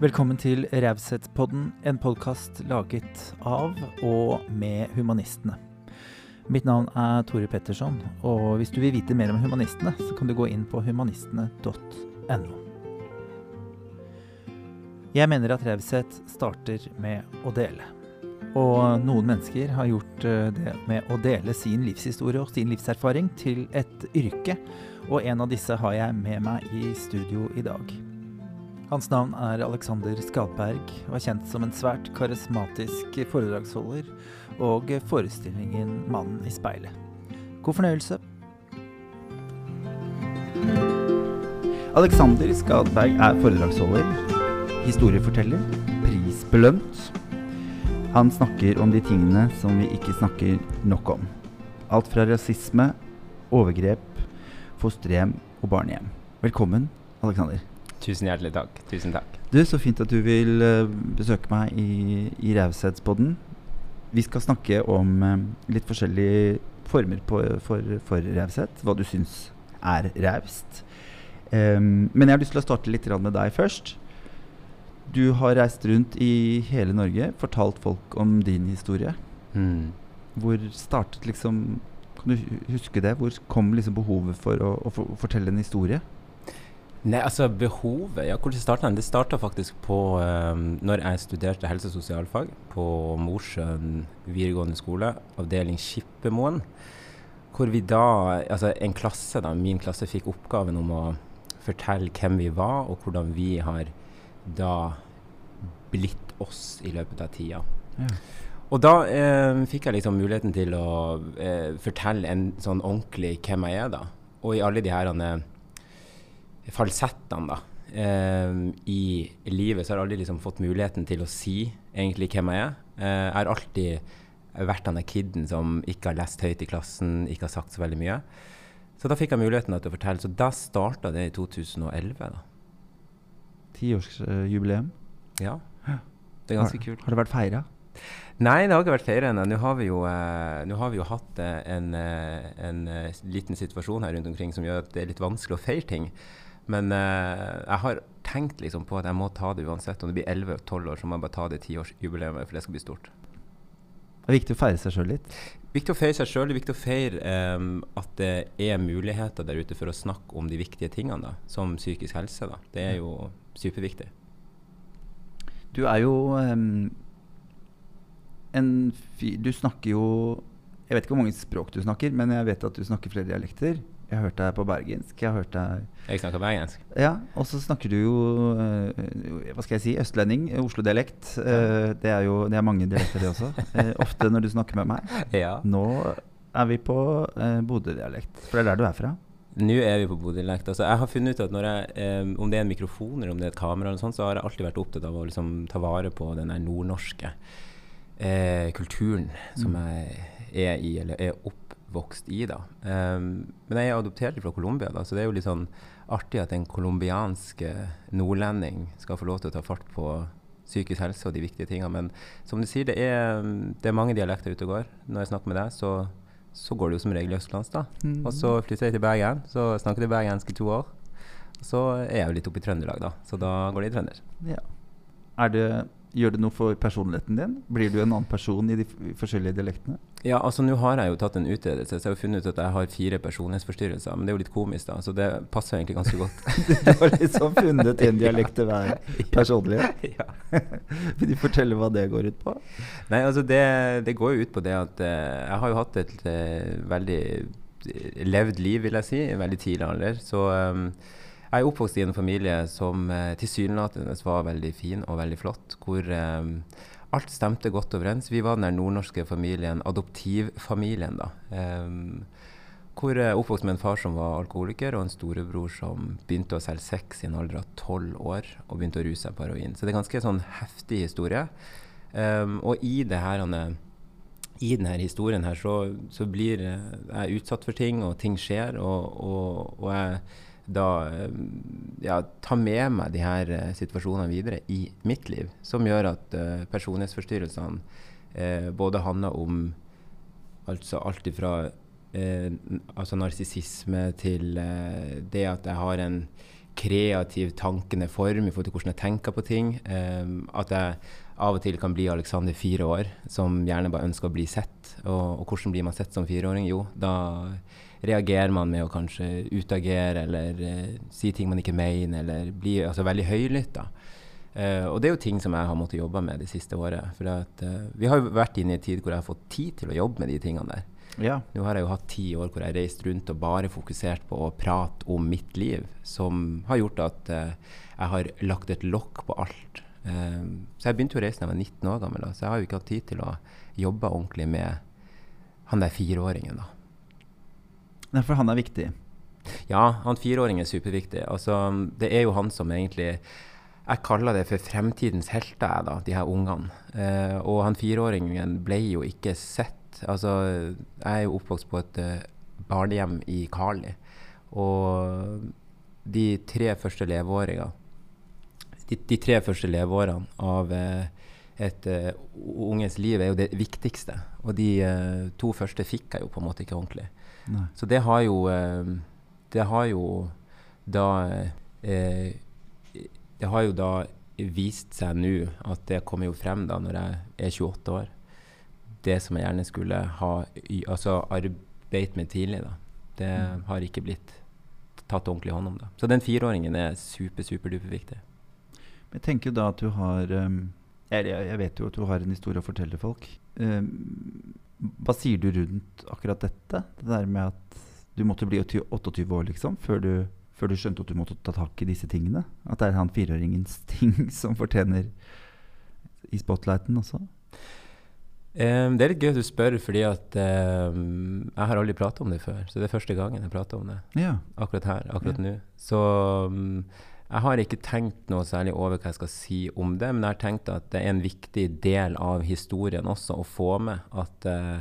Velkommen til Raushetspodden, en podkast laget av og med humanistene. Mitt navn er Tore Petterson, og hvis du vil vite mer om humanistene, så kan du gå inn på humanistene.no. Jeg mener at raushet starter med å dele. Og noen mennesker har gjort eh, det med å dele sin livshistorie og sin livserfaring til et yrke, og en av disse har jeg med meg i studio i dag. Hans navn er Alexander Skalberg og er kjent som en svært karismatisk foredragsholder og forestillingen 'Mannen i speilet'. God fornøyelse. Alexander Skalberg er foredragsholder, historieforteller, prisbelønt. Han snakker om de tingene som vi ikke snakker nok om. Alt fra rasisme, overgrep, fosterhjem og barnehjem. Velkommen, Alexander. Tusen hjertelig takk. Tusen takk. Du, Så fint at du vil uh, besøke meg i, i Raushetspodden. Vi skal snakke om uh, litt forskjellige former på, for, for raushet. Hva du syns er raust. Um, men jeg har lyst til å starte litt med deg først. Du har reist rundt i hele Norge, fortalt folk om din historie. Mm. Hvor startet liksom Kan du huske det? Hvor kom liksom behovet for å, å fortelle en historie? Nei, altså behovet ja, Hvordan det den? det? starta faktisk på um, når jeg studerte helse- og sosialfag på Mosjøen videregående skole, avdeling Skippermoen. Hvor vi da, altså en klasse, da, min klasse, fikk oppgaven om å fortelle hvem vi var, og hvordan vi har da blitt oss i løpet av tida. Ja. Og da eh, fikk jeg liksom muligheten til å eh, fortelle en sånn ordentlig hvem jeg er, da. Og i alle de her falsettene da, eh, i livet, så har jeg aldri liksom fått muligheten til å si egentlig hvem jeg er. Eh, jeg har alltid vært han der kiden som ikke har lest høyt i klassen, ikke har sagt så veldig mye. Så da fikk jeg muligheten til å fortelle. Så da starta det i 2011. da. Tiårsjubileum? Uh, ja. Det er ganske har, kult. Har det vært feira? Nei, det har ikke vært feira ennå. Nå, har vi jo, eh, har vi jo hatt en, en, en, liten situasjon her rundt omkring som gjør at det er litt vanskelig å feire ting. Men uh, jeg har tenkt liksom på at jeg må ta det uansett. Om det blir 11-12 år, så må jeg bare ta det tiårsjubileet, for det skal bli stort. Det er viktig å feire seg sjøl litt? Viktig å feire seg sjøl. Viktig å feire um, at det er muligheter der ute for å snakke om de viktige tingene, da, som psykisk helse. Da. Det er jo superviktig. Du er jo um, en fyr Du snakker jo Jeg vet ikke hvor mange språk du snakker, men jeg vet at du snakker flere dialekter. Jeg har hørt deg på bergensk. Jeg har hørt deg Jeg snakker bergensk. Ja, Og så snakker du jo uh, hva skal jeg si, østlending. Oslo-dialekt. Uh, det er jo det er mange dialekter, det også. Ofte når du snakker med meg. Ja. Nå er vi på Bodø-dialekt. For det er der du er fra? Nå er vi på Bodø-dialekt. Altså, jeg har funnet ut at jeg, om det er en mikrofon eller om det er et kamera, eller sånt, så har jeg alltid vært opptatt av å liksom, ta vare på den nordnorske kulturen som mm. jeg er i, eller er opp vokst i. da. Um, men jeg er adoptert fra Colombia, så det er jo litt sånn artig at en colombiansk nordlending skal få lov til å ta fart på psykisk helse og de viktige tingene. Men som du sier, det er, det er mange dialekter ute og går. Når jeg snakker med deg, så, så går det jo som regel østlands. da. Mm. Og så flytter jeg til Bergen, så snakker jeg bergensk i to år. Så er jeg jo litt oppe i Trøndelag, da. Så da går det i trønder. Ja. Det Gjør det noe for personligheten din? Blir du en annen person i de forskjellige dialektene? Ja, altså nå har jeg jo tatt en utredelse, så jeg har funnet ut at jeg har fire personlighetsforstyrrelser. Men det er jo litt komisk, da, så det passer egentlig ganske godt. du har liksom funnet en dialekt til hver personlighet? ja. Vil du fortelle hva det går ut på? Nei, altså det, det går jo ut på det at uh, jeg har jo hatt et uh, veldig levd liv, vil jeg si, i veldig tidlig alder. Så um, jeg er oppvokst i en familie som uh, tilsynelatende var veldig fin og veldig flott. Hvor eh, alt stemte godt overens. Vi var den nordnorske familien, adoptivfamilien, da. Um, hvor jeg oppvokste oppvokst med en far som var alkoholiker, og en storebror som begynte å selge sex i en alder av tolv år, og begynte å ruse seg på heroin. Så det er ganske sånn heftig historie. Um, og i det her i denne historien her så, så, blir jeg utsatt for ting, og ting skjer. Og, og, og jeg da eh, ja, ta med meg de her uh, situasjonene videre i mitt liv, som gjør at uh, personlighetsforstyrrelsene uh, både handler om altså alt ifra altså narsissisme til det at jeg har en kreativ tankende form i forhold til hvordan jeg tenker på ting. At jeg av og til kan bli Alexander fire år, som gjerne bare ønsker å bli sett. Og, og hvordan blir man sett som fireåring? Jo, da reagerer man med å kanskje utagere eller eh, si ting man ikke mener, eller bli altså, veldig høylytt. da. Eh, og det er jo ting som jeg har måttet jobbe med det siste året. For at, eh, vi har jo vært inne i en tid hvor jeg har fått tid til å jobbe med de tingene der. Ja. Nå har jeg jo hatt ti år hvor jeg har reist rundt og bare fokusert på å prate om mitt liv, som har gjort at uh, jeg har lagt et lokk på alt. så jeg begynte jo å reise da jeg var 19 år gammel, da, så jeg har jo ikke hatt tid til å jobbe ordentlig med han der fireåringen. da. For han er viktig. Ja, han fireåringen er superviktig. Altså, det er jo han som egentlig jeg kaller det for fremtidens helter, da, de her ungene. Eh, og han fireåringen ble jo ikke sett. Altså, jeg er jo oppvokst på et uh, barnehjem i Kali. Og de tre første leveårene de, de, tre første leveårene av uh, et uh, unges liv er jo det viktigste. Og de to første fikk jeg jo på en måte ikke ordentlig. Nei. Så det har jo Det har jo da det har jo da vist seg nå at det kommer jo frem da når jeg er 28 år. Det som jeg gjerne skulle ha altså arbeidet med tidlig, da. Det mm. har ikke blitt tatt ordentlig hånd om. da. Så den fireåringen er super, superduper viktig. Men jeg tenker da at du har um, jeg, jeg, vet jo at du har en historie å fortelle folk. Um, hva sier du rundt akkurat dette? Det der med at du måtte bli 28 år, liksom, før du før du skjønte at du måtte ta tak i disse tingene? At det er han fireåringens ting som fortjener i spotlighten også? Um, det er litt gøy at du spør, fordi at um, jeg har aldri pratet om det før. Så det er første gangen jeg prater om det. Ja. Akkurat her, akkurat Ja. nå. Så um, jeg har ikke tenkt noe særlig over hva jeg skal si om det, men jeg har tenkt at det er en viktig del av historien også å få med at uh,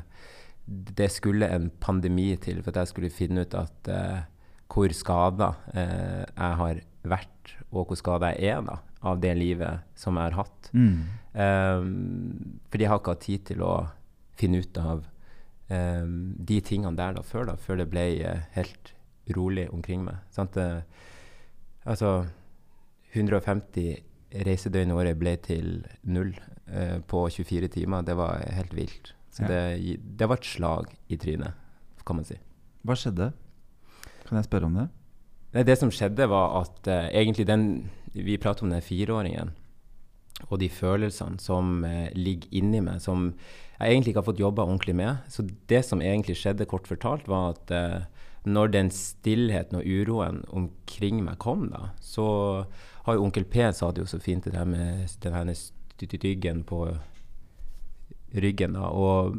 det skulle en pandemi til for at jeg skulle finne ut at uh, hvor skada uh, jeg har vært, og hvor skada jeg er da, av det livet som jeg har hatt. Mm. Um, fordi jeg har ikke hatt tid til å finne ut av um, de tingene der da før, da, før det ble helt rolig omkring meg. Sant? Altså 150 reisedøgn i året ble til null eh, på 24 timer. Det var helt vilt. Så Ja. det, det var et slag i trynet, kan man si. Hva skjedde? Kan jeg spørre om det? Nei, det som skjedde, var at eh, egentlig den Vi prater om den fireåringen og de følelsene som eh, ligger inni meg, som jeg egentlig ikke har fått jobba ordentlig med. Så det som egentlig skjedde, kort fortalt, var at eh, når den stillheten og uroen omkring meg kom, da, så har jo onkel P sa det jo så fint, det der med den her styggen på ryggen, da. Og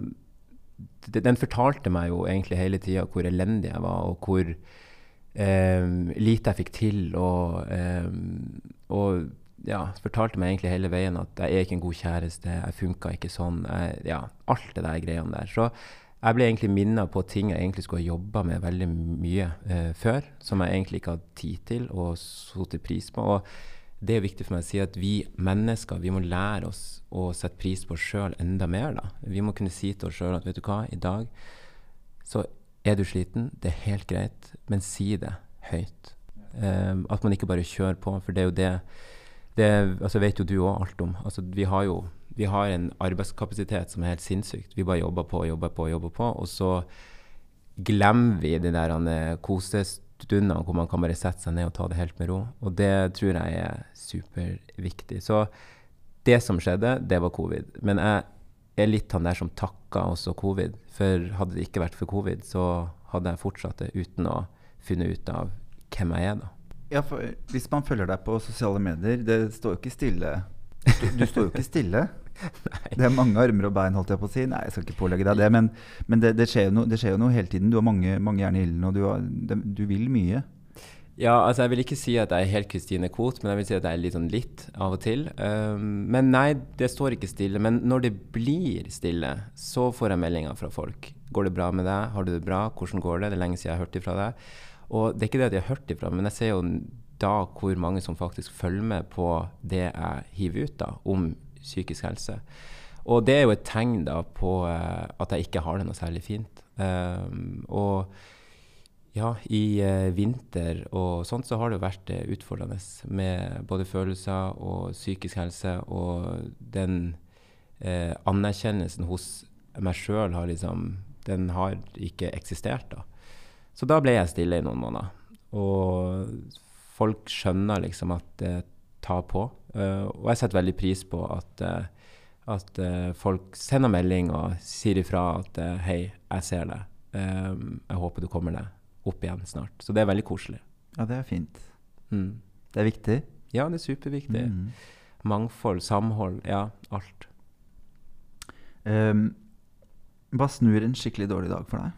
den fortalte meg jo egentlig hele tida hvor elendig jeg var, og hvor eh, lite jeg fikk til. Og, eh, og ja, fortalte meg egentlig hele veien at jeg er ikke en god kjæreste, jeg funka ikke sånn. Jeg, ja, alt det der greiene der. Så jeg ble egentlig minna på ting jeg egentlig skulle ha jobba med veldig mye eh, før, som jeg egentlig ikke hadde tid til og satt pris på. Og det er viktig for meg å si at vi mennesker vi må lære oss å sette pris på oss sjøl enda mer. da. Vi må kunne si til oss sjøl at vet du hva, i dag så er du sliten, det er helt greit, men si det høyt. Um, at man ikke bare kjører på, for det er jo det det altså vet jo du òg alt om. Altså, vi har jo vi har en arbeidskapasitet som er helt sinnssykt. Vi bare jobber på, jobber på, jobber på. Og så glemmer vi de der eh, kosestundene hvor man kan bare sette seg ned og ta det helt med ro. Og det tror jeg er superviktig. Så det som skjedde, det var covid. Men jeg er litt han der som takker også covid. For hadde det ikke vært for covid, så hadde jeg fortsatt det uten å finne ut av hvem jeg er, da. Ja, for Hvis man følger deg på sosiale medier, det står jo ikke stille. Du, du står jo ikke stille. Det er mange armer og bein, holdt jeg på å si. Nei, jeg skal ikke pålegge deg det, men, men det, det, skjer no, det, skjer jo noe hele tiden. Du har mange, mange jern i ilden, og du, har, det, du vil mye. Ja, altså jeg vil ikke si at jeg er helt Christine Koht, men jeg vil si at jeg er litt sånn litt av og til. Um, men nei, det står ikke stille. Men når det blir stille, så får jeg meldinger fra folk. Går det bra med deg? Har du det bra? Hvordan går det? Det er lenge siden jeg har hørt ifra deg. Og det er ikke det at jeg har hørt ifra, men jeg ser jo da hvor mange som faktisk følger med på det jeg hiver ut da, om psykisk helse. Og det er jo et tegn da på uh, at jeg ikke har det noe særlig fint. Um, og Ja, i uh, vinter og sånt så har det jo vært uh, utfordrende med både følelser og psykisk helse. Og den anerkjennelsen hos meg sjøl har liksom Den har ikke eksistert, da. Så da ble jeg stille i noen måneder. Og folk skjønner liksom at det tar på. Eh, og jeg setter veldig pris på at eh, at eh, folk sender melding og sier ifra at 'hei, jeg ser det'. Jeg håper du kommer deg opp igjen snart. Så det er veldig koselig. Ja, det er fint. Mm. Det er viktig. Ja, det er superviktig. Mm. Mangfold, samhold, ja, alt. Um, hva snur en skikkelig dårlig dag for deg?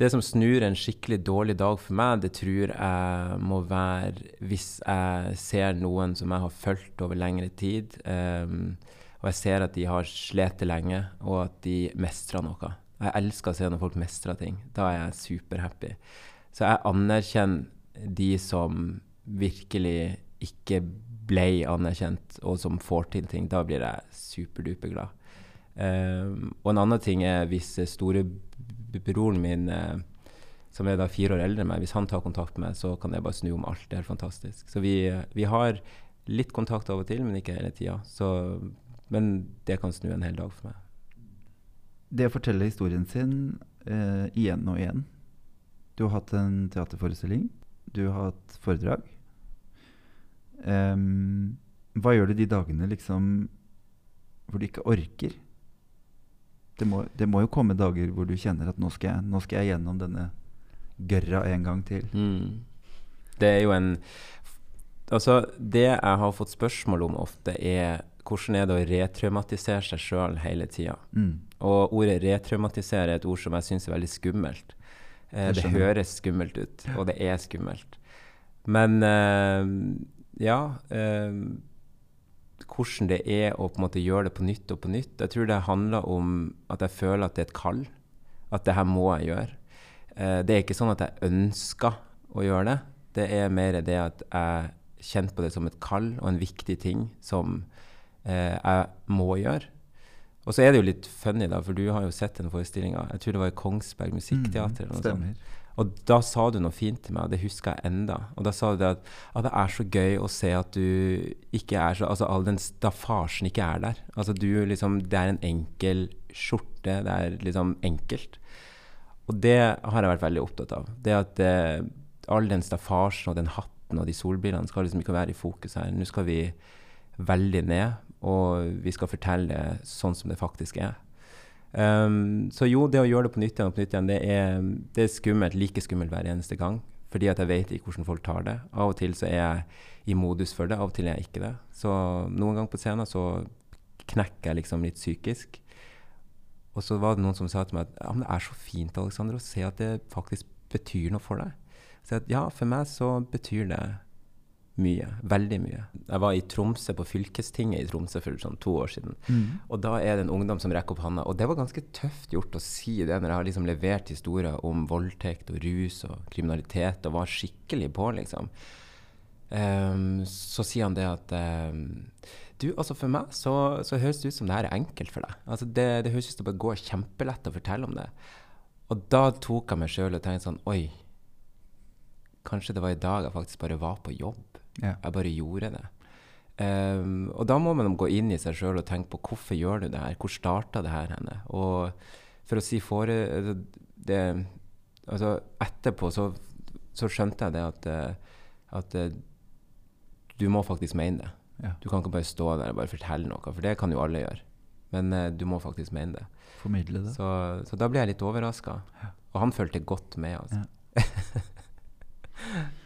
Det som snur en skikkelig dårlig dag for meg, det tror jeg må være hvis jeg ser noen som jeg har fulgt over lengre tid, um, og jeg ser at de har slitt lenge, og at de mestrer noe. Jeg elsker å se når folk mestrer ting. Da er jeg superhappy. Så jeg anerkjenner de som virkelig ikke ble anerkjent, og som får til ting. Da blir jeg superduper glad. Um, og en annen ting er hvis storebroren min, uh, som er da fire år eldre enn meg, hvis han tar kontakt med meg, så kan jeg bare snu om alt. Det er fantastisk. Så vi, vi har litt kontakt av og til, men ikke hele tida. Men det kan snu en hel dag for meg. Det å fortelle historien sin eh, igjen og igjen Du har hatt en teaterforestilling. Du har hatt foredrag. Um, hva gjør du de dagene liksom hvor du ikke orker? Det må, det må, jo komme dager hvor du kjenner at nå skal jeg, nå skal jeg gjennom denne gørra en gang til. Mm. Det er jo en Altså, det jeg har fått spørsmål om ofte, er hvordan er det å retraumatisere seg sjøl hele tida? Mm. Og ordet retraumatisere er et ord som jeg syns er veldig skummelt. Eh, det høres skummelt ut, og det er skummelt. Men eh, ja eh, Hvordan det er å på en måte gjøre det på nytt og på nytt. Jeg tror det handler om at jeg føler at det er et kall. At det her må jeg gjøre. Eh, det er ikke sånn at jeg ønsker å gjøre det. Det er mer det at jeg kjenner på det som et kall og en viktig ting som eh, jeg må gjøre. Og så er det jo litt funny, da, for du har jo sett den forestillinga. Jeg tror det var i Kongsberg Musikkteater. Mm, stemmer. Og da sa du noe fint til meg, og det husker jeg enda. Og da sa du det at, at det er så gøy å se at du ikke er så Altså all den staffasjen ikke er der. Altså du liksom Det er en enkel skjorte. Det er liksom enkelt. Og det har jeg vært veldig opptatt av. Det at eh, all den staffasjen og den hatten og de solbrillene skal liksom ikke være i fokus her. Nå skal vi veldig ned, og vi skal fortelle det sånn som det faktisk er. Um, så jo, det å gjøre det på nytt igjen og på nytt igjen, det er, det er skummelt, like skummelt hver eneste gang. Fordi at jeg vet ikke hvordan folk tar det. Av og til så er jeg i modus for det, av og til er jeg ikke det. Så noen ganger på scenen så knekker jeg liksom litt psykisk. Og så var det noen som sa til meg at ja, men det er så fint Alexander, å se at det faktisk betyr noe for deg. Så at, ja, for meg så betyr det mye. Veldig mye. Jeg var i Tromsø, på fylkestinget i Tromsø for sånn to år siden. Mm. Og da er det en ungdom som rekker opp hånda. Og det var ganske tøft gjort å si det når jeg har liksom levert historier om voldtekt og rus og kriminalitet og var skikkelig på, liksom. Um, så sier han det at um, Du, altså for meg så, så, høres det ut som det her er enkelt for deg. Altså det, det høres ut som det går kjempelett å fortelle om det. Og da tok jeg meg sjøl og tenkte sånn Oi, kanskje det var i dag jeg faktisk bare var på jobb. Ja. Jeg bare gjorde det. Um, og da må man gå inn i seg sjøl og tenke på hvorfor gjør du det her? Hvor starta det her henne? Og for å si fore... Det, altså etterpå så, så, skjønte jeg det at, eh, at eh, du må faktisk mene det. Ja. Du kan ikke bare stå der og bare fortelle noe, for det kan jo alle gjøre. Men uh, du må faktisk mene det. Formidle det. Så, så da ble jeg litt overraska. Ja. Og han følte godt med. Altså. Ja.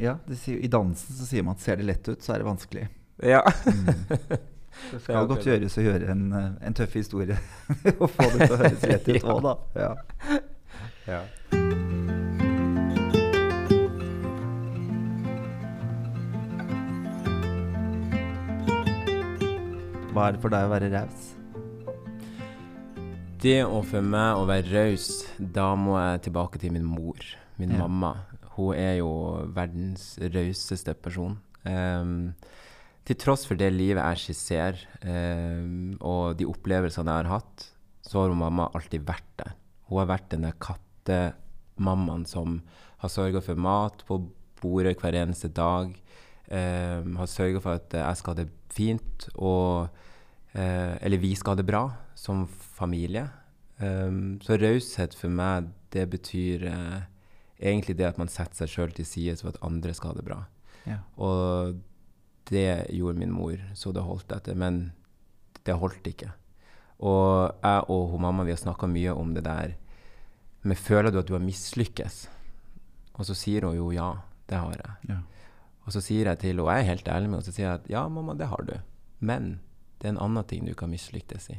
Ja, sier, I dansen så sier man at ser det lett ut, så er det vanskelig. Ja. Mm. Det skal godt gjøres å gjøre en, en tøff historie og få det til å høres lett ut òg, da. Ja. ja. Hva er det for deg å være raus? Det å for meg å være raus, da må jeg tilbake til min mor, min Ja. mamma. Hun er jo verdens rauseste person. Um, til tross for det livet jeg skisserer, um, og de opplevelsene jeg har hatt, så har hun mamma alltid vært der. Hun har vært denne kattemammaen som har sørga for mat på bordet hver eneste dag. Um, har sørga for at jeg skal ha det fint, og uh, Eller vi skal ha det bra som familie. Um, så raushet for meg, det betyr eh, egentlig det at man setter seg sjøl til side for at andre skal ha det bra. Ja. Og det gjorde min mor, så det holdt etter. Men det holdt ikke. Og jeg og hun mamma vi har snakka mye om det der Men føler du at du har mislykkes? Og så sier hun jo ja, det har jeg. Ja. Og så sier jeg til henne, og jeg er helt ærlig med henne, så sier jeg at ja, mamma, det har du. Men det er en annen ting du har mislyktes i.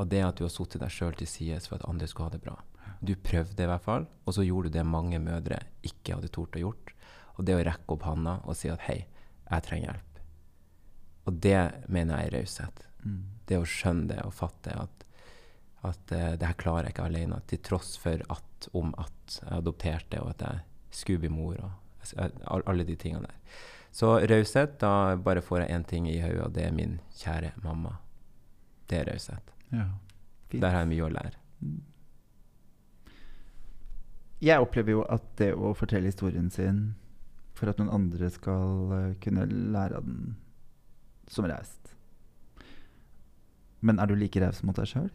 Og det er at du har satt deg sjøl til side for at andre skulle ha det bra. Du prøvde i hvert fall, og så gjorde du det mange mødre ikke hadde tort å gjort. Og det å rekke opp handa og si at hei, jeg trenger hjelp. Og det mener jeg er raushet. Mm. Det å skjønne det og fatte at, at uh, det her klarer jeg ikke alene, til tross for at om at jeg adopterte og at jeg skulle bli mor og uh, alle de tingene der. Så raushet, da bare får jeg én ting i hodet, og det er min kjære mamma. Det er raushet. Ja. Der har jeg mye å lære. Jeg opplever jo at det å fortelle historien sin for at noen andre skal eh, kunne lære av den, som raust. Men er du like raus mot deg sjøl?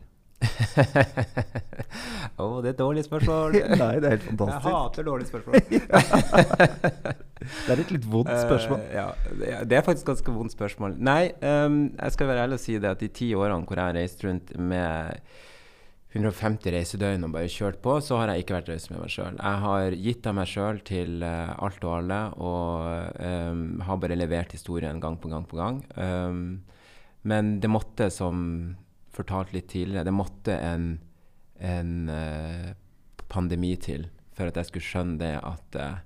Å, oh, det er et dårlig spørsmål. Nei, det er helt fantastisk. Jeg hater dårlige spørsmål. Det er et litt vondt spørsmål. Uh, ja, det er faktisk et ganske vondt spørsmål. Nei, um, jeg skal være ærlig og si det at de ti årene hvor jeg har reist rundt med 150 reisedøgn og bare kjørt på, så har jeg ikke vært raus med meg sjøl. Jeg har gitt av meg sjøl til uh, alt og alle, og um, har bare levert historien gang på gang på gang. Um, men det måtte, som fortalt litt tidligere, det måtte en, en uh, pandemi til for at jeg skulle skjønne det at uh,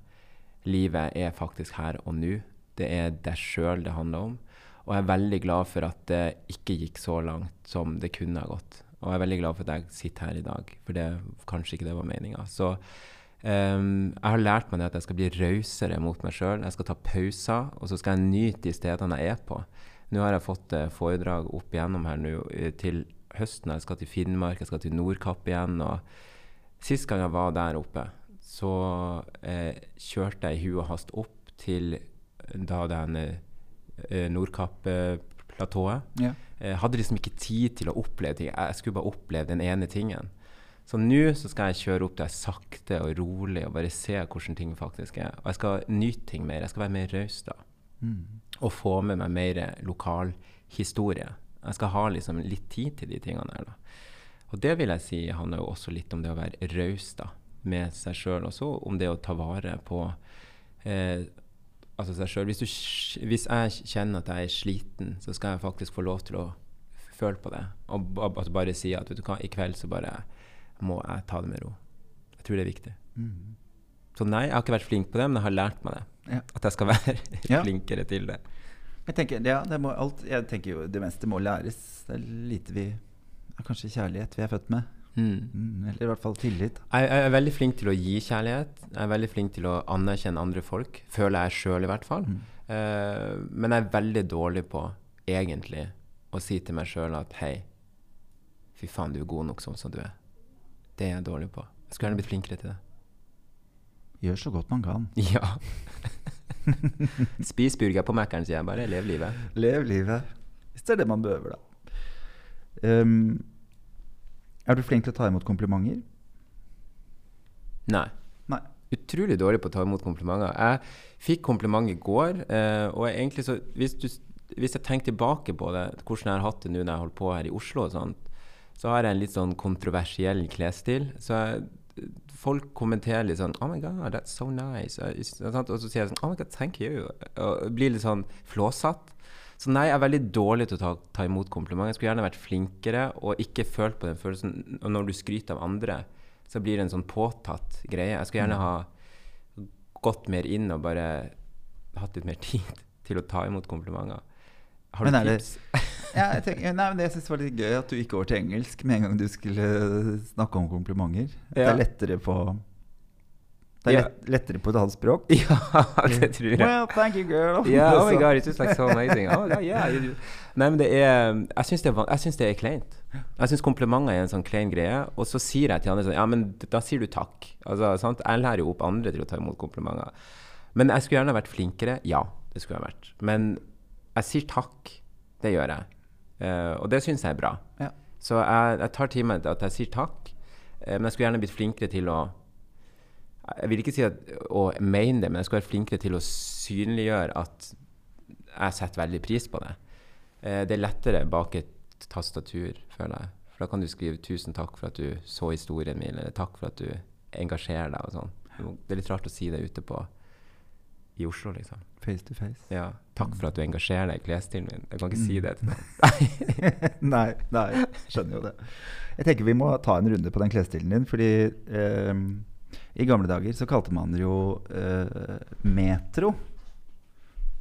livet er faktisk her og nå. Det er deg sjøl det handler om. Og jeg er veldig glad for at det ikke gikk så langt som det kunne ha gått. Og jeg er veldig glad for at jeg sitter her i dag, for det, kanskje ikke det var meninga. Så um, jeg har lært meg det at jeg skal bli rausere mot meg sjøl. Jeg skal ta pauser, og så skal jeg nyte de stedene jeg er på. Nå har jeg fått eh, foredrag opp igjennom her nå eh, til høsten. Jeg skal til Finnmark, jeg skal til Nordkapp igjen. og Sist gang jeg var der oppe, så eh, kjørte jeg i hu og hast opp til da den eh, Nordkapp-platået. Ja. Jeg hadde liksom ikke tid til å oppleve ting. Jeg skulle bare oppleve den ene tingen. Så nå så skal jeg kjøre opp der sakte og rolig og bare se hvordan ting faktisk er. Og jeg skal nyte ting mer. Jeg skal være mer raus da. Mm. Og få med meg mer lokal historie. Jeg skal ha liksom litt tid til de tingene der. da. Og det vil jeg si handler jo også litt om det å være raus da, med seg sjøl. Også om det å ta vare på eh, altså seg sjøl. Hvis, hvis jeg kjenner at jeg er sliten, så skal jeg faktisk få lov til å føle på det. Og altså bare si at vet du hva, i kveld så bare må jeg ta det med ro. Jeg tror det er viktig. Mm. Så nei, jeg har ikke vært flink på det, men jeg har lært meg det. Ja. At jeg skal være Ja. flinkere til det. Jeg tenker, ja, det må alt, jeg tenker jo det meste må læres. Det er lite vi Kanskje kjærlighet vi er født med. Mm. Mm, eller i hvert fall tillit. Jeg, jeg er veldig flink til å gi kjærlighet. Jeg er veldig flink til å anerkjenne andre folk. Føler jeg sjøl, i hvert fall. Mm. Uh, men jeg er veldig dårlig på, egentlig, å si til meg sjøl at hei, fy faen, du er god nok sånn som du er. Det er jeg dårlig på. Jeg skulle gjerne blitt flinkere til det. Gjør så godt man kan. Ja. Spis burger på Mækkern, sier jeg bare. Lev livet. Lev livet. Hvis det er det man behøver, da. Um, er du flink til å ta imot komplimenter? Nei. Nei. Utrolig dårlig på å ta imot komplimenter. Jeg fikk kompliment i går, eh, og egentlig så hvis, du, hvis jeg tenker tilbake på det, hvordan jeg har hatt det nå når jeg holder på her i Oslo og sånt, så har jeg en litt sånn kontroversiell klesstil. Så jeg, folk kommenterer litt sånn Oh my God, that's so nice. Og, så sier jeg sånn Oh my God, thank you. Og blir litt sånn flåsatt. Så nei, jeg er veldig dårlig til å ta, ta imot komplimenter. Jeg skulle gjerne vært flinkere og ikke følt på den følelsen. Og når du skryter av andre, så blir det en sånn påtatt greie. Jeg skulle gjerne ha gått mer inn og bare hatt litt mer tid til å ta imot komplimenter. Har du Men er det- tips? Ja, jeg tenker, nei, men det jeg synes var litt gøy at du gikk over til engelsk med en gang du skulle snakke om komplimenter. Det er lettere på Det er lett, lettere på et annet språk. Ja, det tror jeg. Well, thank you, girl. Yeah, oh my god, it's just like so amazing. Oh god, yeah. you- Nei, men det er Jeg syns det er kleint. Jeg syns komplimenter er en sånn klein greie. Og så sier jeg til andre sånn Ja, men da sier du takk. Altså, sant? Jeg lærer jo opp andre til å ta imot komplimenter. Men jeg skulle gjerne vært flinkere. Ja, det skulle jeg vært. Men jeg sier takk. Det gjør jeg. Uh, og det syns jeg er bra. Ja. Så jeg, jeg tar til meg at jeg sier takk. Eh, men jeg skulle gjerne blitt flinkere til å Jeg vil ikke si at, å mene det, men jeg skal være flinkere til å synliggjøre at jeg setter veldig pris på det. Eh, det er lettere bak et tastatur, føler jeg. For da kan du skrive 'tusen takk for at du så historien min', eller 'takk for at du engasjerer deg', og sånn. Det er litt rart å si det ute på i Oslo, liksom. Face to face. Ja, 'Takk for at du engasjerer deg i klesstilen min'. Jeg kan ikke si det til noen. nei, nei, skjønner jo det. Jeg tenker vi må ta en runde på den klesstilen din, fordi eh, i gamle dager så kalte man det jo uh, metro.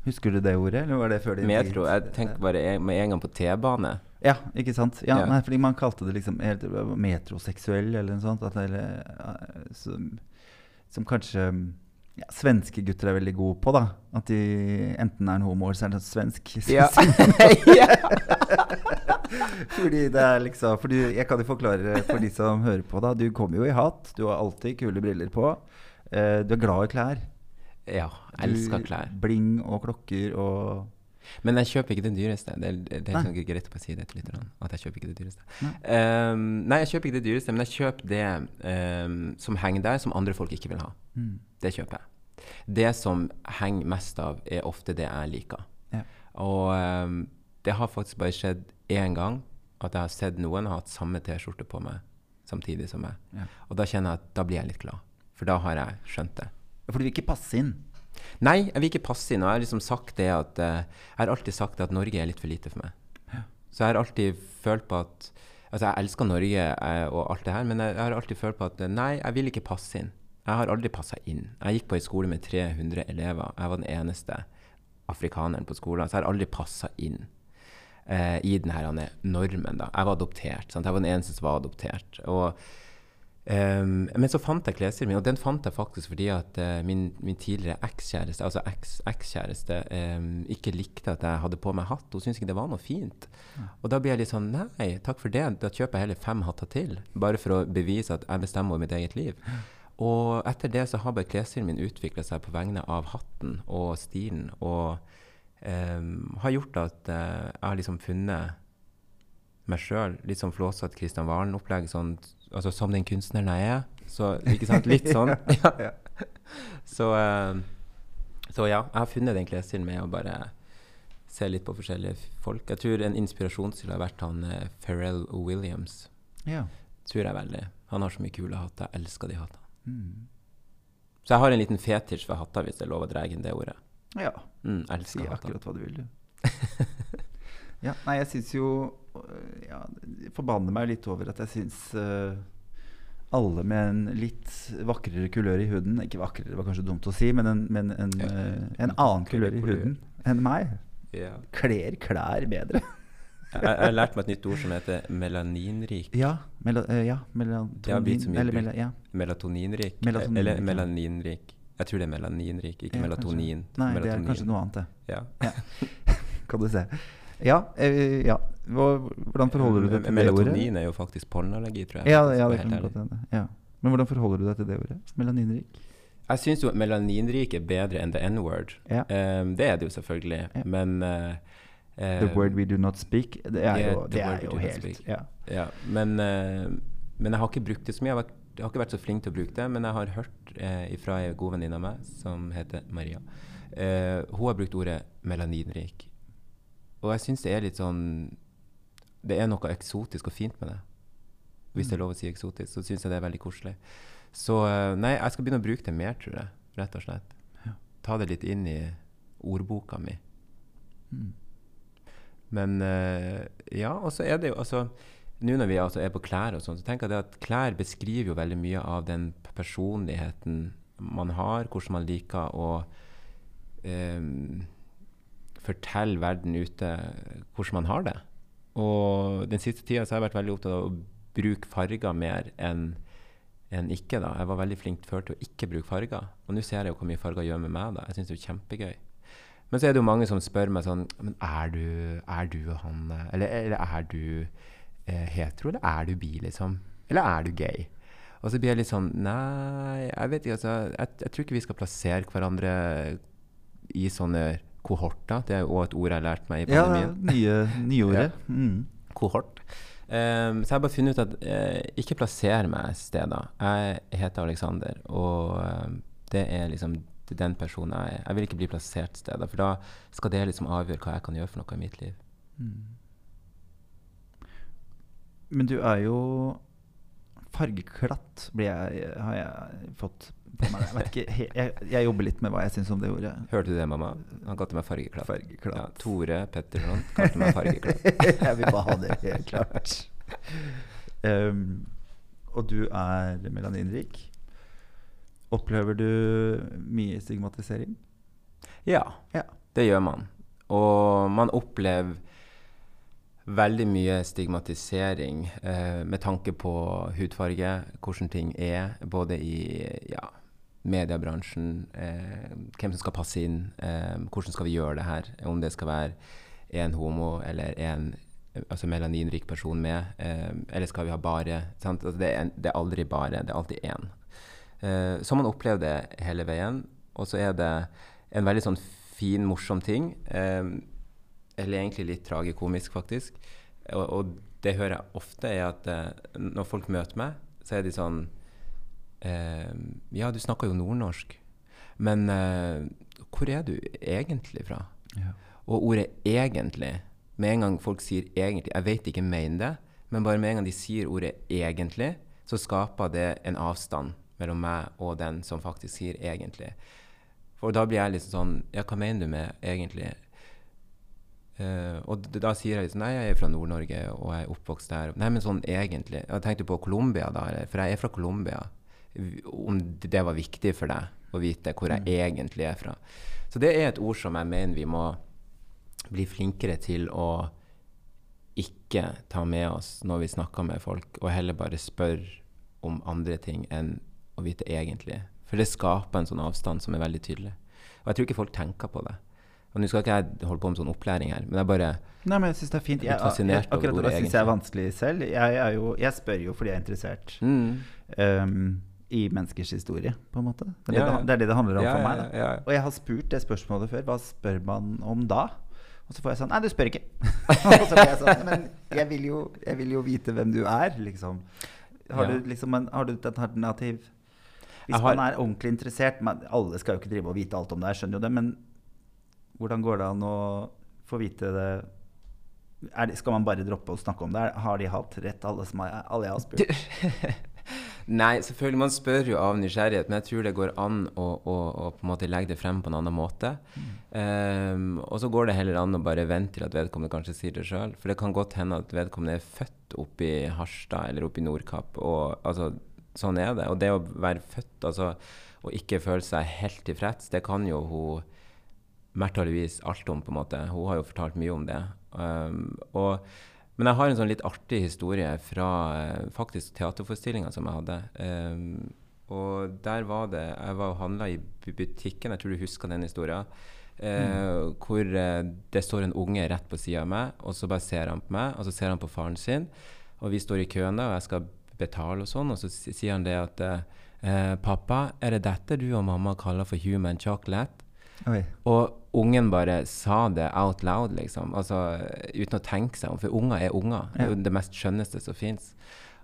Husker du det ordet, eller var det før de Metro. Jeg tenker bare med en gang på T-bane. Ja, ikke sant? Ja, Ja. Nei, fordi man kalte det liksom metroseksuell eller noe sånt. Eller, eh, som, som kanskje ja, svenske gutter er veldig gode på, da. At de enten er en homo eller så er det svensk. Ja. fordi det er liksom fordi Jeg kan jo forklare for de som hører på, da. Du kommer jo i hatt. Du har alltid kule briller på. Eh, du er glad i klær. ja, Elsker klær. Du-. Bling og klokker og Men jeg kjøper ikke det dyreste. Det er, det er Nei. sånn greit å si det til lytterne. At jeg kjøper ikke det dyreste. Nei. Um, nei, jeg kjøper ikke det dyreste, men jeg kjøper det um, som henger der, som andre folk ikke vil ha. mm. Det kjøper jeg. Det som henger mest av, er ofte det jeg liker. Ja. Og um, det har faktisk bare skjedd én gang at jeg har sett noen ha hatt samme T-skjorte på meg samtidig som meg. Ja. Og da kjenner jeg at da blir jeg litt glad. For da har jeg skjønt det. For du vil ikke passe inn. Nei, jeg vil ikke passe inn. Og jeg har liksom sagt det at eh, Jeg har alltid sagt at Norge er litt for lite for meg. Så jeg har alltid følt på at Altså, jeg elsker Norge eh, og alt det her, men jeg, jeg har alltid følt på at eh, nei, jeg vil ikke passe inn. Jeg har aldri passa inn. Jeg gikk på en skole med 300 elever. Jeg var den eneste afrikaneren på skolen, så jeg har aldri passa inn. eh, I denne normen, da. Jeg var adoptert. Sant? Jeg var den eneste som var adoptert. Og Ehm, men så fant jeg klesstilen min, og den fant jeg faktisk fordi at uh, min, min tidligere ekskjæreste, altså eks- ekskjæreste, um, ikke likte at jeg hadde på meg hatt. Hun syntes ikke det var noe fint. Og da blir jeg litt sånn Nei, takk for det. Da kjøper jeg heller fem hatter til. Bare for å bevise at jeg bestemmer over mitt eget liv. Og etter det så har bare klesstilen min utvikla seg på vegne av hatten og stilen, og um, har gjort at uh, jeg har liksom funnet meg sjøl. Litt sånn flåsete Kristian Valen-opplegg. Sånn, altså som den kunstneren jeg er. Så, ikke sant? Litt sånn. ja. Så, eh, så ja, jeg har funnet den klesstilen med å bare se litt på forskjellige folk. Jeg tror en inspirasjonsstil har vært han eh, Pharrell Williams. Ja. Tror jeg veldig. Han har så mye kule hatter. Jeg elsker de hattene. Mm. Så jeg har en liten fetisj for hatter, hvis det er lov å dra inn det ordet. ja. Mm, Si elsker hatter. akkurat hva du vil, du. ja, nei, jeg syns jo øh, ja, jeg forbanner meg litt over at jeg syns uh, alle med en litt vakrere kulør i huden Ikke vakrere, det var kanskje dumt å si, men en, men en, Ja. øh, en annen kulør i huden enn meg Ja. kler klær bedre. Jeg, jeg har lært meg et nytt ord som heter melaninrik. ja, mela, ja mye eller, mela, ja. Melatoninrik. Melatoninrik, Eller melaninrik. Jeg tror det er melaninrik, ikke melatonin. kanskje. Nei, det er kanskje noe annet, det. Ja. Kan du se. Ja, eh, ja. Hva, hvordan forholder du deg til det ordet? Melatonin er jo faktisk pollenallergi, tror jeg. Ja, ja, det kan godt hende. Ja. Men hvordan forholder du deg til det ordet? Melaninrik? Jeg syns jo melaninrik er bedre enn the n-word. Ja. Um, det er det jo selvfølgelig, Ja. men uh, The word we do not speak. Det er yeah, jo, the det word er we jo do not helt speak. ja. Ja, men, eh, men jeg har ikke brukt det så mye. Jeg har, vært, jeg har ikke vært så flink til å bruke det, men jeg har hørt eh, fra ei god venninne av meg som heter Maria. Eh, hun har brukt ordet melaninrik. Og jeg syns det er litt sånn Det er noe eksotisk og fint med det. Hvis det er lov å si eksotisk, så syns jeg det er veldig koselig. Så eh, nei, jeg skal begynne å bruke det mer, tror jeg. Rett og slett. Ja. Ta det litt inn i ordboka mi. Mm. Men eh, ja, og så er det jo altså Nå når vi altså er på klær og sånn, så tenker jeg det at klær beskriver jo veldig mye av den personligheten man har, hvordan man liker å eh, fortelle verden ute hvordan man har det. Og den siste tida har jeg vært veldig opptatt av å bruke farger mer enn enn ikke. da. Jeg var veldig flink før til å ikke bruke farger. Og nå ser jeg jo hvor mye farger gjør med meg. da. Jeg syns det er kjempegøy. Men så er det jo mange som spør meg sånn Men er du, er du han Eller, eller er du eh, hetero, eller er du bi, liksom? Eller er du gay? Og så blir jeg litt sånn Nei, jeg vet ikke. altså, Jeg, jeg tror ikke vi skal plassere hverandre i sånne kohorter. Det er jo også et ord jeg har lært meg i pandemien. Ja, nye, nyordet. Mm. Kohort. Um, så jeg har bare funnet ut at uh, ikke plasser meg steder. Jeg heter Alexander, og uh, det er liksom den personen jeg er. Jeg vil ikke bli plassert steder, for da skal det liksom avgjøre hva jeg kan gjøre for noe i mitt liv. Men du er jo fargeklatt, blir jeg, har jeg fått på meg. Jeg, ikke, jeg, jeg jobber litt med hva jeg syns om det ordet. Hørte du det, mamma? Han kalte meg fargeklatt. Fargeklatt. Ja, Tore Petterson kalte meg fargeklatt. jeg vil bare ha det helt klart. Um, og du er melaninrik. Opplever du mye stigmatisering? Ja, Ja. det gjør man. Og man opplever veldig mye stigmatisering eh, med tanke på hudfarge, hvordan ting er, både i ja, mediebransjen, eh, hvem som skal passe inn, eh, hvordan skal vi gjøre det her, om det skal være en homo eller en altså melaninrik person med, eh, eller skal vi ha bare? Altså det, er det er aldri bare, det er alltid én. Eh, så man opplever det hele veien, og så er det en veldig sånn fin, morsom ting. Eller egentlig litt tragikomisk, faktisk. Og, og det hører jeg ofte, er at når folk møter meg, så er de sånn Ja, du snakker jo nordnorsk, men eh, hvor er du egentlig fra? Ja. Og ordet 'egentlig' Med en gang folk sier 'egentlig' Jeg vet ikke mener det, men bare med en gang de sier ordet 'egentlig', så skaper det en avstand mellom meg og den som faktisk sier 'egentlig'. For da blir jeg liksom sånn Ja, hva mener du med 'egentlig'? Uh, og da sier jeg liksom Nei, jeg er fra Nord-Norge, og jeg er oppvokst der. Nei, men sånn egentlig. Jeg tenkte på Colombia, da. For jeg er fra Colombia. Om det var viktig for deg å vite hvor jeg egentlig er fra. Så det er et ord som jeg mener vi må bli flinkere til å ikke ta med oss når vi snakker med folk, og heller bare spørre om andre ting enn å vite egentlig. For det skaper en sånn avstand som er veldig tydelig. Og jeg tror ikke folk tenker på det. Og Nå skal ikke jeg holde på med sånn opplæring her, men jeg bare Nei, men jeg syns det er fint. Jeg Jeg, jeg, akkurat det syns jeg er vanskelig selv. Jeg, jo, jeg spør jo fordi jeg er interessert mm. um, i menneskers historie, på en måte. Det er, Ja, det, ja. det, det er det det handler om Ja, for meg. Da. Og jeg har spurt det spørsmålet før. Hva spør man om da? Og så får jeg sånn Nei, du spør ikke. og så blir jeg sånn Men jeg vil jo, jeg vil jo vite hvem du er, liksom. Har, du, liksom en, har du et alternativ? Hvis har- man er ordentlig interessert men Alle skal jo ikke drive og vite alt om det, jeg skjønner jo det, men hvordan går det an å få vite det det, Skal man bare droppe å snakke om det? Har de hatt rett, alle, som har, alle jeg har spurt? Nei, selvfølgelig. Man spør jo av nysgjerrighet, men jeg tror det går an å, å, å på en måte legge det frem på en annen måte. Ehm, og så går det heller an å bare vente til at vedkommende kanskje sier det sjøl. For det kan godt hende at vedkommende er født oppe i Harstad eller oppe i Nordkapp. Og altså, sånn er det. Og det å være født altså, og ikke føle seg helt tilfreds, det kan jo hun Märtha Louise alt om, på en måte. Hun har jo fortalt mye om det. Um, og, men jeg har en sånn litt artig historie fra eh, faktisk teaterforestillinga som jeg hadde. Um, og der var det Jeg var og handla i butikken, jeg tror du husker den historien. mm. Hvor det står en unge rett på sida av meg, og så bare ser han på meg, og så ser han på faren sin. Og vi står i køen, da, og jeg skal betale og sånn, og så sier han det at uh, Pappa, er det dette du og mamma kaller for human chocolate? Oi. Og ungen bare sa det out loud, liksom. Altså uten å tenke seg om. For unger er unger. Det er jo det mest skjønneste som fins.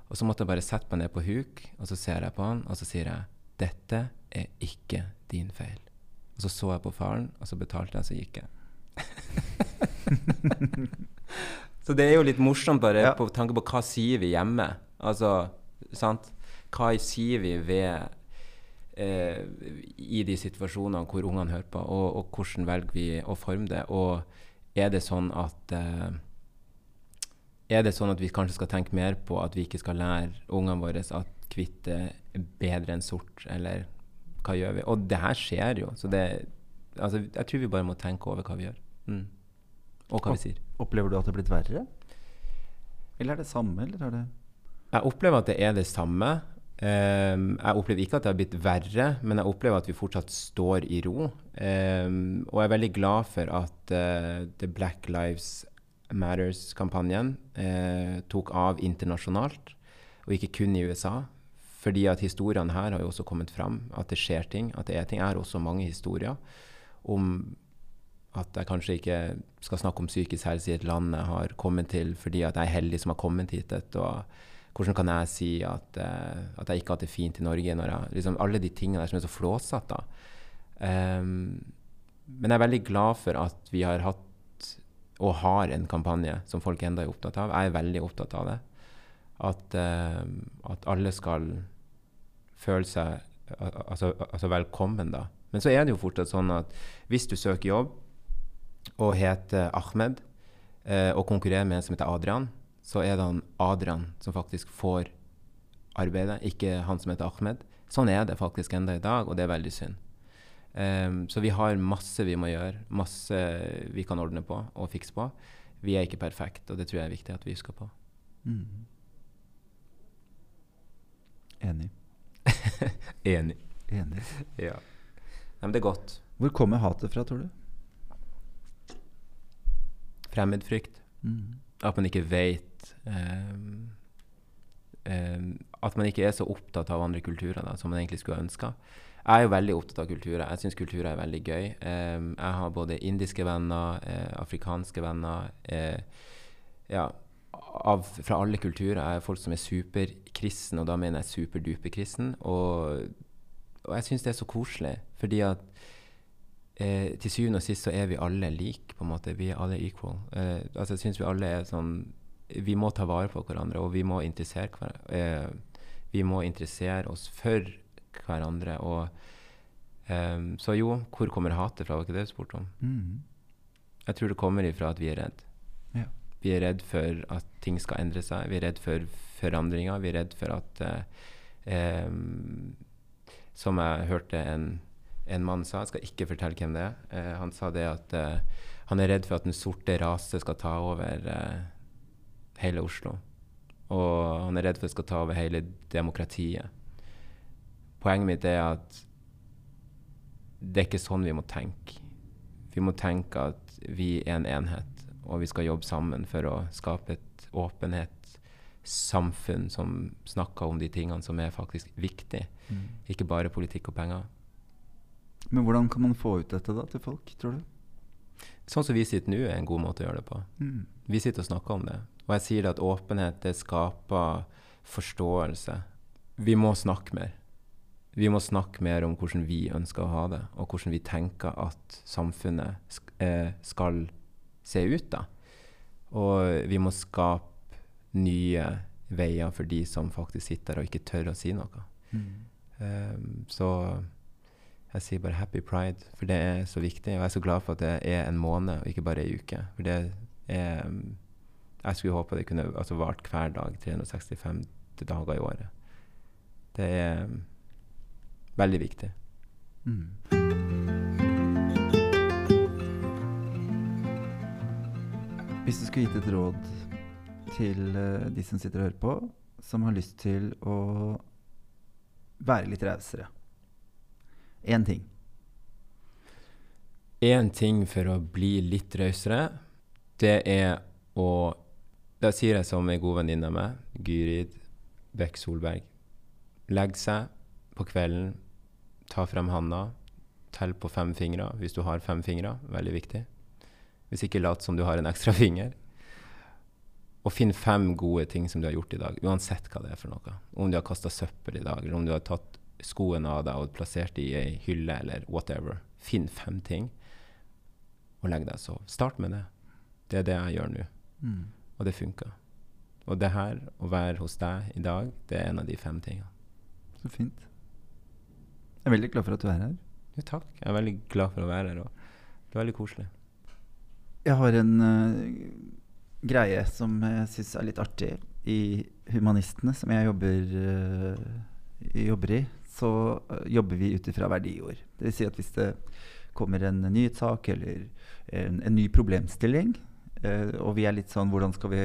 Og så måtte jeg bare sette meg ned på huk, og så ser jeg på han, og så sier jeg Dette er ikke din feil. Og så så jeg på faren, og så betalte jeg, så gikk jeg. så det er jo litt morsomt bare Ja. på tanke på hva sier vi hjemme. Altså, sant? Hva sier vi ved eh, i de situasjonene hvor ungene hører på, og, og hvordan velger vi å forme det. Og er det sånn at eh, er det sånn at vi kanskje skal tenke mer på at vi ikke skal lære ungene våre at hvitt er bedre enn sort, eller hva gjør vi? Og det her skjer jo, så det altså, Jeg tror vi bare må tenke over hva vi gjør. Mm. Og hva vi sier. Opplever du at det er blitt verre? Eller er det samme, eller er det Jeg opplever at det er det samme, jeg opplever ikke at det har blitt verre, men jeg opplever at vi fortsatt står i ro. Um, og jeg er veldig glad for at uh, The Black Lives Matters-kampanjen uh, tok av internasjonalt, og ikke kun i USA. Fordi at historiene her har jo også kommet fram, at det skjer ting. At det er ting. Jeg har også mange historier om at jeg kanskje ikke skal snakke om psykisk helse i et land jeg har kommet til fordi at jeg er heldig som har kommet hit. Og hvordan kan jeg si at, uh, at jeg ikke har hatt det fint i Norge? når jeg, liksom Alle de tingene der som er så flåsete. Um, men jeg er veldig glad for at vi har hatt og har en kampanje som folk enda er opptatt av. Jeg er veldig opptatt av det. At, uh, at alle skal føle seg altså, altså velkommen, da. Men så er det jo fortsatt sånn at hvis du søker jobb og heter Ahmed uh, og konkurrerer med en som heter Adrian, så er det han Adrian som faktisk får arbeidet, ikke han som heter Ahmed. Sånn er det faktisk enda i dag, og det er veldig synd. Um, så vi har masse vi må gjøre, masse vi kan ordne på og fikse på. Vi er ikke perfekte, og det tror jeg er viktig at vi husker på. Mm. Enig. Enig. Enig. ja. Nei, men det er godt. Hvor kommer hatet fra, tror du? Fremmedfrykt. Mm. At man ikke um, At man ikke er så opptatt av andre kulturer da, som man egentlig skulle ønska. Jeg er jo veldig opptatt av kulturer. Jeg syns kulturer er veldig gøy. Um, jeg har både indiske venner, eh, afrikanske venner eh, ja, av, Fra alle kulturer. Jeg er folk som er superkristne, og da mener jeg superduperkristen. Og, og jeg syns det er så koselig, fordi at eh, til syvende og sist så er vi alle like, på en måte. Vi er alle equal. Eh, altså jeg syns vi alle er sånn Vi må ta vare på hverandre, og vi må interessere, hver, eh, vi må interessere oss for hverandre. Og um, Så jo, hvor kommer hatet fra? Var ikke det du spurte om? Mm. Jeg tror det kommer ifra at vi er redd. Ja. Vi er redd for at ting skal endre seg. Vi er redd for forandringer. Vi er redd for at uh, um, Som jeg hørte en en mann sa, jeg skal ikke fortelle hvem det er, eh, han sa det at eh, han er redd for at den sorte rase skal ta over hele Oslo. Og han er redd for at det skal ta over hele demokratiet. Poenget mitt er at det er ikke sånn vi må tenke. Vi må tenke at vi er en enhet, og vi skal jobbe sammen for å skape et åpenhet samfunn som snakker om de tingene som er faktisk viktige. Mm. Ikke bare politikk og penger. Men hvordan kan man få ut dette da til folk, tror du? Sånn som vi sitter nå, er en god måte å gjøre det på. Mm. Vi sitter og snakker om det. Og jeg sier at åpenhet det skaper forståelse. Vi må snakke mer. Vi må snakke mer om hvordan vi ønsker å ha det, og hvordan vi tenker at samfunnet eh, skal se ut. da. Og vi må skape nye veier for de som faktisk sitter og ikke tør å si noe. Mm. Um, så jeg sier bare 'happy pride', for det er så viktig. Og jeg er så glad for at det er en måned, og ikke bare ei uke. For det er Jeg skulle håpe det kunne altså, vart hver dag 365 dager i året. Det er um, veldig viktig. Mm. Hvis du skulle gitt et råd til uh, de som sitter og hører på, som har lyst til å være litt rausere én ting. Én ting for å bli litt rausere, det er å Da sier jeg som ei god venninne av meg, Gyrid Bekk Solberg. Legg seg på kvelden, ta frem handa, tell på fem fingre hvis du har fem fingre. Veldig viktig. Hvis ikke lat som du har en ekstra finger. Og finn fem gode ting som du har gjort i dag, uansett hva det er for noe. Om du har kasta søppel i dag, eller om du har tatt skoene av deg og plassert dem i ei hylle eller whatever. Finn fem ting, og legg deg og sov. Start med det. Det er det jeg gjør nå. Mm. Og det funker. Og det her, å være hos deg i dag, det er en av de fem tingene. Så fint. Jeg er veldig glad for at du er her. Jo, takk. Jeg er veldig glad for å være her. Og det er veldig koselig. Jeg har en uh, greie som jeg syns er litt artig i Humanistene, som jeg jobber, uh, jobber i så uh, jobber vi ut ifra verdiord. Dvs. Si at hvis det kommer en nyhetssak eller en, en ny problemstilling, og vi er litt sånn hvordan skal, vi,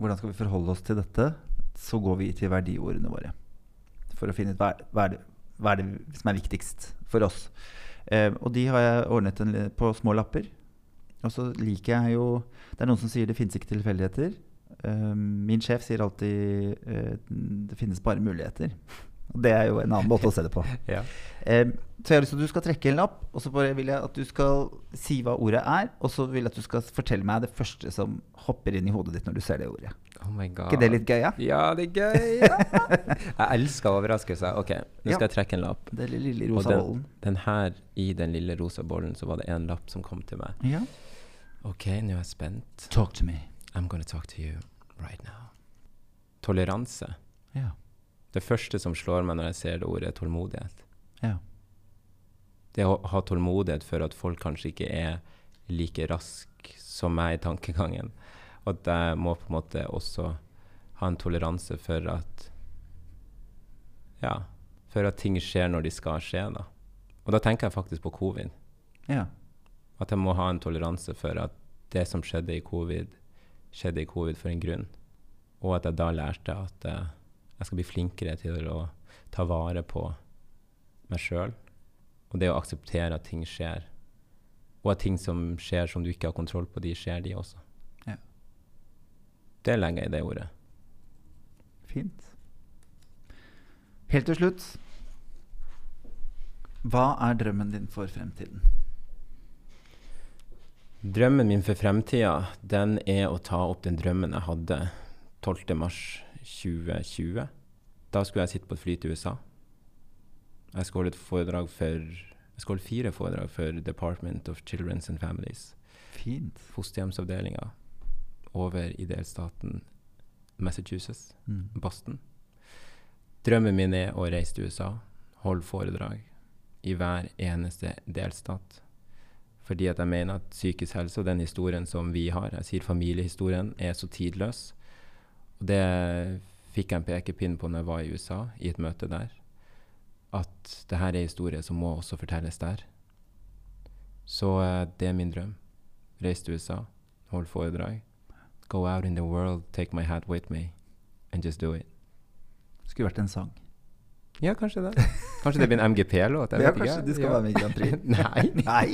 hvordan skal, vi, forholde oss til dette? Så går vi til verdiordene våre. for å finne ut hva, hva, er det, hva er det som er viktigst for oss. Eh, og de har jeg ordnet en, på små lapper. Og så liker jeg jo Det er noen som sier det finnes ikke tilfeldigheter. Eh, min sjef sier alltid eh, det finnes bare muligheter. Det er jo en annen måte å se det på. Ja. Eh, så jeg har lyst til at du skal trekke en lapp, og så vil jeg at du skal si hva ordet er. Og så vil jeg at du skal fortelle meg det første som hopper inn i hodet ditt når du ser det ordet. Oh my god. ikke det litt gøy? Ja? Ja, det er gøy! Ja. jeg elsker overraskelser. Ok, nå Ja. skal jeg trekke en lapp. Det lille, rosa den, bollen. den her, i den lille rosa bollen, så var det en lapp som kom til meg. Ja. Ok, nå er jeg spent. Talk to me. I'm gonna talk to you right now. Toleranse. Ja. Det første som slår meg når jeg ser det ordet, er tålmodighet. ja. Det å ha tålmodighet for at folk kanskje ikke er like rask som meg i tankegangen. Og at jeg må på en måte også ha en toleranse for at Ja, for at ting skjer når de skal skje, da. Og da tenker jeg faktisk på covid. ja. At jeg må ha en toleranse for at det som skjedde i covid, skjedde i covid for en grunn. Og at jeg da lærte at eh, jeg skal bli flinkere til å ta vare på meg sjøl. Og det å akseptere at ting skjer. Og at ting som skjer som du ikke har kontroll på, de skjer, de også. Ja. Det legger jeg i det ordet. Fint. Helt til slutt Hva er drømmen din for fremtiden? Drømmen min for fremtida, den er å ta opp den drømmen jeg hadde 12.3.2020. Da skulle jeg sitte på et fly til USA. Jeg skulle holde et foredrag for Jeg skulle holde fire foredrag for Department of Children's and Families, Fint. fosterhjemsavdelinga, over i delstaten Massachusetts, Mm. Boston. Drømmen min er å reise til USA, holde foredrag i hver eneste delstat. Fordi at jeg mener at psykisk helse og den historien som vi har, jeg sier familiehistorien, er så tidløs. Og det fikk jeg en pekepinn på når jeg var i USA, i et møte der. At det her er historie som må også fortelles der. Så eh, det er min drøm. Reise til USA, holde foredrag. Go out in the world, take my hat with me, and just do it. Skulle vært en sang. Ja, kanskje det. Kanskje det blir en MGP-låt. Ja, kanskje du skal Ja. være med i Grand Prix. Nei. Nei.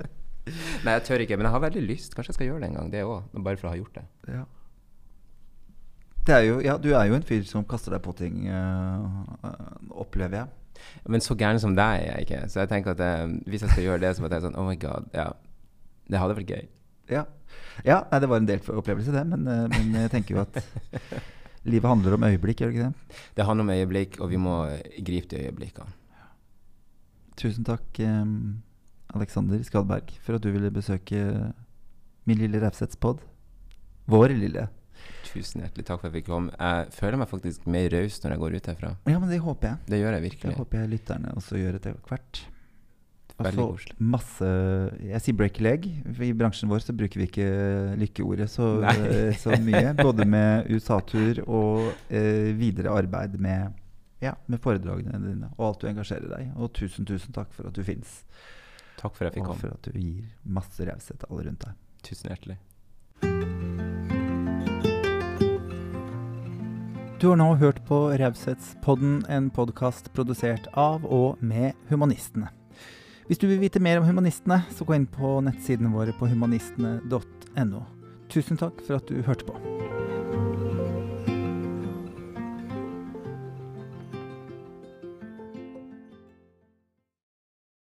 Nei, jeg tør ikke, men jeg har veldig lyst. Kanskje jeg skal gjøre det en gang, det òg. Bare for å ha gjort det. ja. Er jo, ja, du er jo en fyr som kaster deg på ting, øh, opplever jeg. Men så gæren som deg er jeg ikke. Så jeg tenker at eh, hvis jeg skal gjøre det, så må jeg sånn Oh my god, ja. Det hadde vært gøy. Ja, ja nei, det var en del opplevelse, det. Men, øh, men jeg tenker jo at livet handler om øyeblikk, gjør det ikke det? Det handler om øyeblikk, og vi må eh, gripe de øyeblikkene. Tusen takk, Alexander Skadberg, for at du ville besøke min lille Refsets pod. Vår lille. Tusen hjertelig takk for at jeg fikk komme. Jeg føler meg faktisk mer raus når jeg går ut herfra. Ja, men det håper jeg. Det gjør jeg virkelig. Det håper jeg lytterne også gjør etter hvert. Veldig Altså, koselig. masse Jeg sier break leg. I bransjen vår så bruker vi ikke lykkeordet så, så mye. Både med USA-tur og eh, videre arbeid med, ja, med foredragene dine og alt du engasjerer deg. Og tusen, tusen takk for at du fins. Takk for at jeg fikk komme. Og for at du gir masse raushet til alle rundt deg. Tusen hjertelig. Du har nå hørt på Raushetspodden, en podkast produsert av og med Humanistene. Hvis du vil vite mer om Humanistene, så gå inn på nettsidene våre på humanistene.no. Tusen takk for at du hørte på.